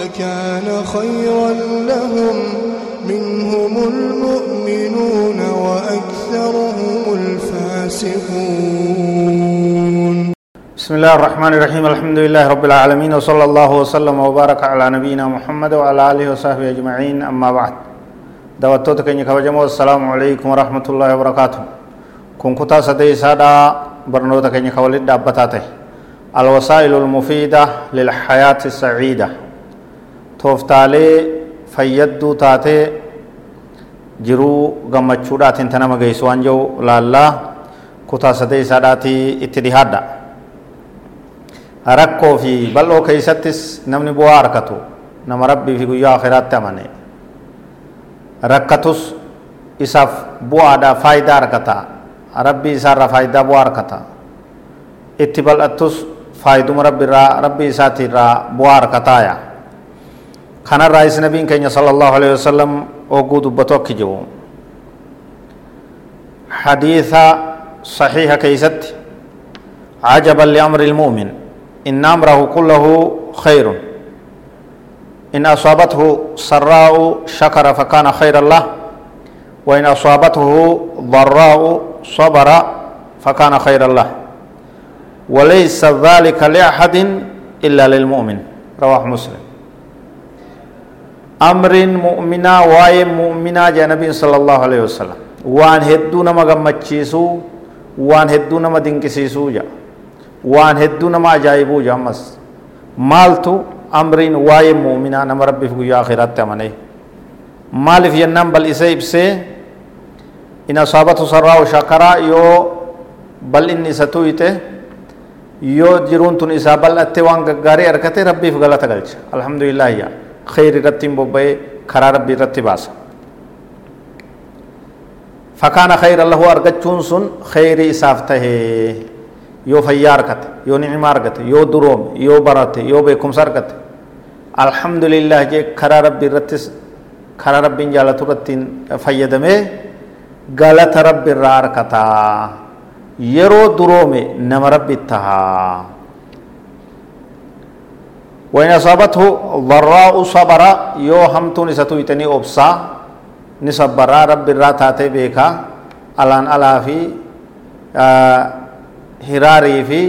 لكان خيرا لهم منهم المؤمنون وأكثرهم الفاسقون. بسم الله الرحمن الرحيم. الحمد لله رب العالمين وصلى الله وسلم وبارك على نبينا محمد وعلى آله وصحبه أجمعين. أما بعد دواتوت كن كبجمو السلام عليكم ورحمة الله وبركاته. كن كتا سدي سادا برنوتا كن كولد دابتاته. الوسائل المفيدة للحياة السعيدة. Tooftaalee fayyadduu taatee jiruu gammachuudhaatiin tana mageessu waan jiru laallaa kutaa sadee isaadhaatii itti dhihaadha. Rakkoo fi bal'oo keeysattis namni bu'aa harkatu nama rabbii fi guyyaa akhiraatti amane. Rakkatus isaaf bu'aadha faayidaa harkata rabbii isaarraa faayidaa bu'aa harkata itti bal'attus faayiduma rabbiirraa rabbii isaatiirraa bu'aa harkataaya كان الرئيس نبي كان صلى الله عليه وسلم وجود بتوك جو حديث صحيح كيست. عجبا لأمر المؤمن. إن أمره كله خير. إن أصابته سراء شكر فكان خير الله وإن أصابته ضراء صبر فكان خير الله وليس ذلك لأحد إلا للمؤمن. رواه مسلم. Amriin mu'minaa waa'ee mu'minaa jee nabiin sala allahu alaihi wasalam waan hedduu nama gammachiisuu waan hedduu nama dinqisiisuu jedha waan hedduu nama ajaa'ibuu jedha ammas maaltu amriin waa'ee mu'minaa nama rabbiif guyyaa akhiraatti amanee maaliif jennaan bal'isee ibsee in asaabatu sarraa'u shakaraa yoo bal'inni isa tuyite yoo jiruun tun isaa bal'atte waan gaggaarii argate rabbiif galata galcha alhamdulillaahi yaa خير رتين بوبي كرا ربي رتباسا فكان خير الله أرجتون سن خير إسافته يو فياركت يو نعم أرجت يو دروم يو برات يو بكم سركت الحمد لله جي كرا ربي رتس كرا ربي جالت رتين فيدمه غلط ربي راركتا يرو درومي نم ربي تها وإن أصابته ضراء صبر يو همتون ستويتني أبصا نصبر رب الراتات بيكا ألان ألا في آه هراري في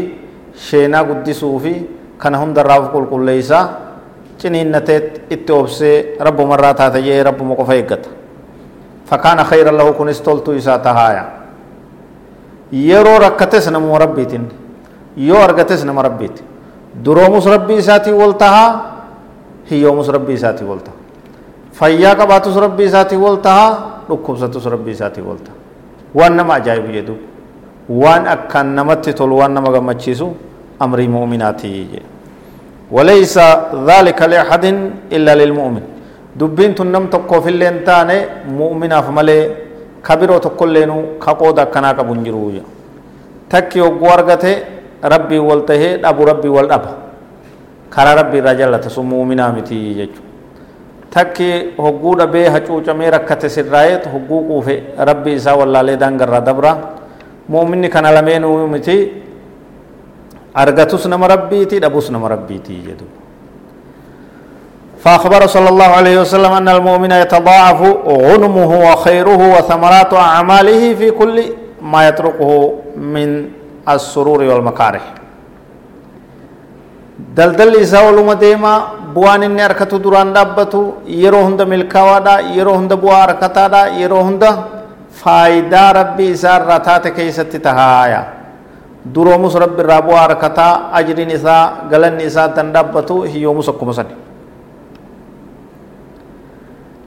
شينا قدسو في كان هم دراف كل كل ليسا چنين نتت اتوبسي رب مرات هاتي رب مقفيقت فكان خير له كن استولتو إسا تهايا. يرو ركتس نمو ربيتين يو أرغتس نمو ربيتين دروموس ربي ساتي ولتها هي يومس ربي ساتي ولتها فيا كباتوس ربي ساتي ولتها ركوب ساتوس ربي ساتي ولتها وان نما جايب يدوب وان اكن نمت تول وان نما غم تشيسو أمر المؤمناتي وليس ذلك لأحد إلا للمؤمن. دوبين تنم تقو في اللنتان مؤمن افملي كبيرو تقول لينو كقودا كناك بنجروجا. تكيو غورغته rabbii wal tahee dhabu rabbii wal dhaba karaa rabbii irraa jallata sun muuminaa miti jechuudha takki hogguu dhabee hacuucamee rakkate sirraa'eet hogguu quufe rabbii isaa wallaalee daangarraa dabra muuminni kana lameenuu miti argatus nama rabbiiti dhabus nama rabbiiti jedhu فأخبر صلى الله عليه وسلم أن المؤمن يتضاعف غنمه وخيره وثمرات أعماله في كل ما يتركه من السرور والمكاره. دلدل إساء ولما ديما بوان إني أركتو دران دابتو يرو هند ملكاوا دا يرو هند بوا أركتا دا يرو هند فايدا ربي إساء رتات كيست تهايا. درومس ربي رابو أركتا أجرين إساء غلن إساء تندابتو هيومس أكو مسد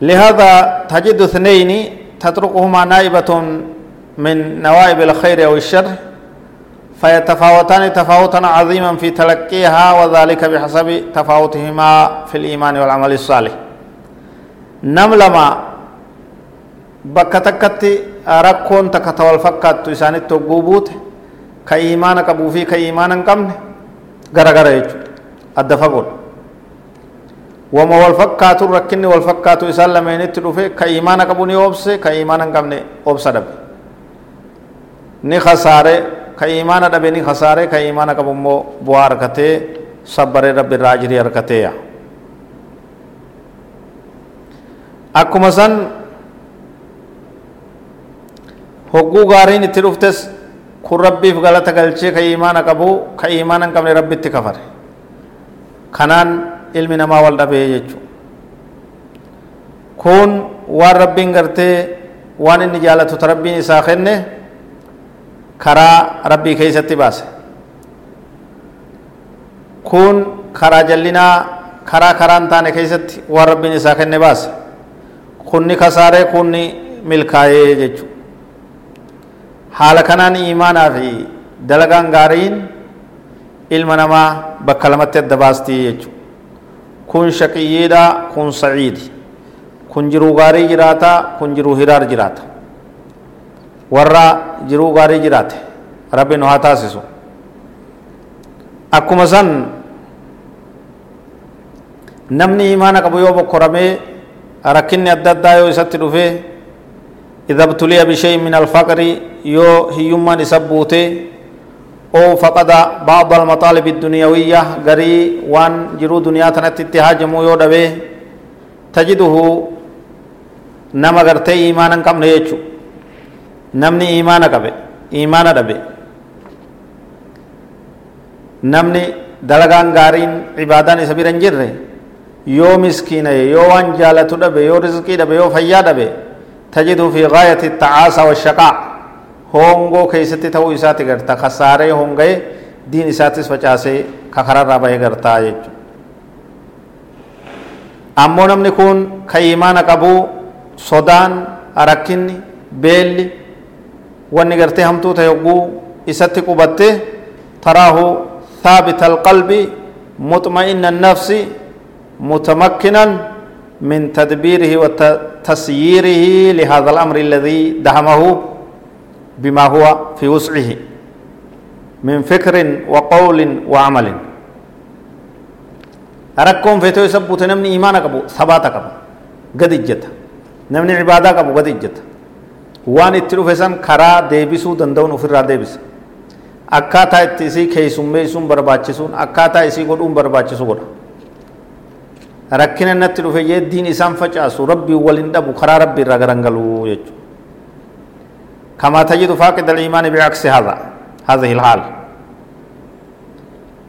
لهذا تجد اثنين تتركهما نائبة من نوائب الخير أو الشر. فيتفاوتان تفاوتا عظيما في تلقيها وذلك بحسب تفاوتهما في الإيمان والعمل الصالح. نم لما بكتكت ركون تكتو الفكت تسان التقوبوت كإيمان كبوفي كإيمان كم؟ غرا غرا يجو. الدفقون وما والفكات الركن والفكات إسان لمن اتلوفي كإيمان كبوني أوبسي كإيمان كم؟ أوبسة رب lameenitti dhufe ka imaana dhabe ni khasaare ka imaana qabu immoo bu'aa harkatee sabbaree rabbi irraa ajirii harkatee yaa akkuma san hogguu gaariin itti dhuftes kun rabbiif galata galchee ka imaana qabu ka imaana hin qabne rabbitti kafare. Kanaan ilmi namaa wal dhabee jechuudha kun waan rabbiin gartee waan inni jaalatu ta rabbiin isaa karaa rabbii keessatti baase kun karaa jallinaa karaa karaan taane keessatti waan rabbiin isaa kenne baase kunni kasaaree kunni milkaa'ee jechuudha haala kanaan imaanaa fi dalagaan gaariin ilma namaa bakka lamatti adda baastii jechuudha kun shaqiyyiidha kun saciidi kun jiruu gaarii jiraata kun jiruu hiraar jiraata warra jiruu gaarii jiraate rabbi nu haa taasisu akkuma san namni imaana qabu yoo bokkoramee rakkinni adda addaa yoo isatti dhufee إذا ابتلي بشيء من الفقر يو هيوما نسبوته أو فقد بعض المطالب الدنيوية غري وان جرو دنيا تنت اتهاجمو يو دبه تجده نما غرتي إيمانا كم نيچو نمني إيمانا كبه إيمانا دبه نمني دلغان غارين عبادان سبيرن جره يو مسكين يو وان جالتو دبه يو رزقي دبه يو فيا دبه تجد في غاية التعاسة والشقاء هونغو كيستي تو إساتي غرتا خسارة هونغي دين إساتي فچاسي كخرا رابا غرتا يجو أمو نمني كون كإيمان قبو صدان أركني واني غرتي همتو تيوغو إساتي قبته تراه ثابت القلب مطمئن النفس متمكنا من تدبيره وتسييره لهذا الأمر الذي دهمه بما هو في وسعه من فكر وقول وعمل أركم في يسبوت نمني إيمانك أبو ثباتك أبو قد إجت نمني عبادك أبو قد إجت waan itti dhufe san karaa deebisuu danda'uun ofirraa deebisa akkaataa itti isii keessummeessuun barbaachisuun akkaataa isii godhuun barbaachisu godha rakkina natti dhufe jee diin isaan facaasu rabbii waliin dhabu karaa rabbii irraa garangaluu jechuudha كما تجد فاقد الإيمان بعكس هذا هذه الحال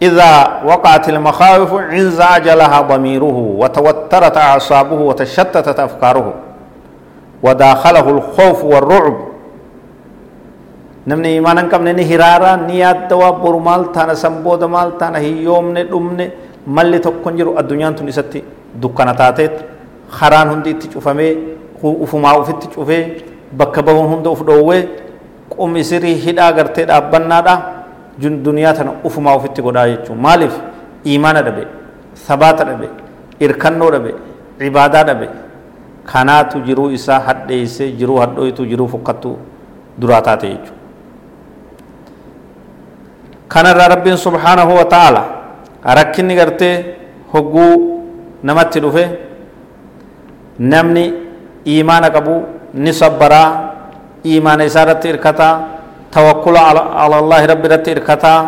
إذا وقعت المخاوف انزعج لها ضميره وتوترت أعصابه وتشتتت أفكاره وداخله الخوف والرعب نمني إيمانا كم نني هرارا نيات دوا برمال تانا سنبود مال تانا هي يوم malli tokkon jiru addunyaan tun isatti dukkana taateet karaan hundi itti cufamee ufumaa ufitti cufee bakka bahuun hunda uf dhoowwee qumi sirii hidhaa gartee dhaabbannaadha duniyaa tana ufumaa ufitti godhaa jechuun maaliif iimaana dhabe sabaata dhabe irkannoo dhabe cibaadaa dhabe kanaatu jiruu isaa hadheessee jiruu hadhooytu jiruu fokkattuu duraa taate jechuudha kanarraa rabbiin subhaanahu wa ta'ala rakkinni gartee hogguu namatti dhufe namni iimaana qabu ni sabbaraa iimaana isaa irratti irkataa tawakkula ala allahi rabbi irratti irkataa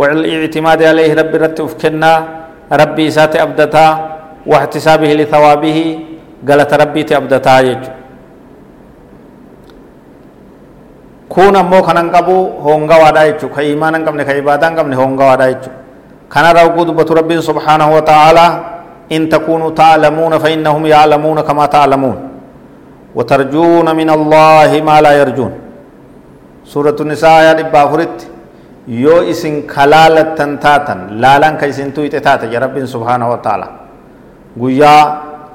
والاعتماد عليه ربي رت افكنا ربي سات ابدتا واحتسابه لثوابه قالت ربي تابدتا يجو كون أمو كنن قبو هونغا وادا يجو. كايمان قبل كايبادان قبل هونغا وادا يجو. كان راوغو دبت ربي سبحانه وتعالى إن تكونوا تعلمون فإنهم يعلمون كما تعلمون. وترجون من الله ما لا يرجون. سورة النساء يا لبا فرت يو إسن كلالة تنتاتا لالان كيسن تويت تاتا يا رب سبحانه وتعالى.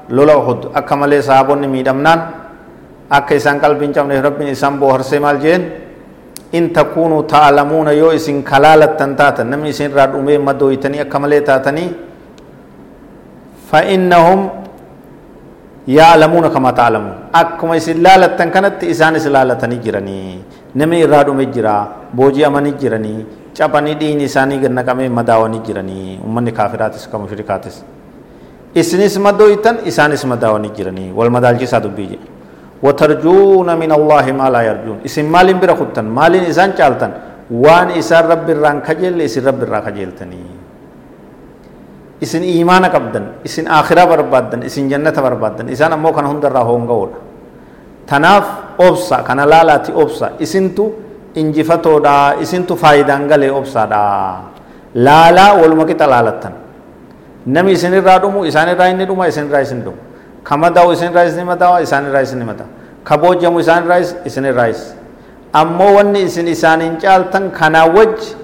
قويا لولا خد أكمل صحابون ميدمنان أكا إسان قلبين جمع رب إسان بوهر سيمال جين in takuunuu taalamuuna yoo isin kalaalattan taatan namni isin irraa dhumee madooytanii akka malee taatanii fa'innahum يعلمون كما تعلمون أكما إسلالة كانت إسان إسلالة نجرني نمي إرادو مجرا بوجي أماني جرني cabanii dhiini isaanii gad naqamee madaawanii jiranii ummanni kaafiraatis ka mushrikaatis isinis madooytan isaanis madaawanii jiranii wal madaalchisaa dubbii jedhe watarjuuna min allaahi maa laa yarjuun isin maalin bira kuttan maalin isaan caaltan waan isaan rabbi irraan kajeelle isin rabbi irraa kajeeltanii isin iimaana qabdan isin akhiraa barbaaddan isin jannata barbaaddan isaan ammoo kana hundarraa hoonga'oodha tanaaf obsa kana laalaati obsa isintu injifatoodha isintu faayidaan galee obsaadha laalaa waluma qixa laalattan nami isinirraa dhumu isaanirraa inni dhuma isinirraa isin dhumu ka madaa'u isinirraa isin madaawa isaanirraa isin madaa ka boojamu isaanirraa isinirraa is ammoo wanni isin isaaniin caaltan kanaa wajji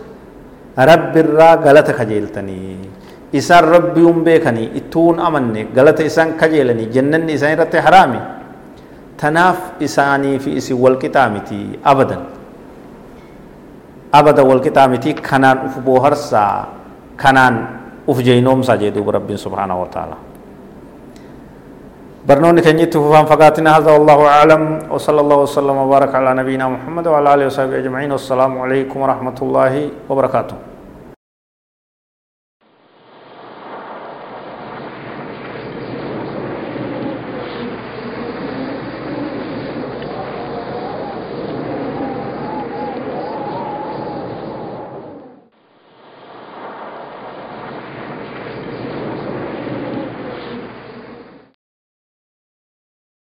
rabbirraa galata kajeeltanii isaan rabbiun beekanii ittuun amanne galata isaan kajeelanii jannanni isaan irratti haraami tanaaf isaanii fi isin walqixaa miti abadan abada walqixaa miti kanaan uf booharsaa kanaan uf jeynoomsaa jee duuba rabbiin subhaanahu wa ta'ala. برنوني كان يتفهم فقاتنا هذا والله أعلم وصلى الله وسلم وبارك على نبينا محمد وعلى آله وصحبه أجمعين والسلام عليكم ورحمة الله وبركاته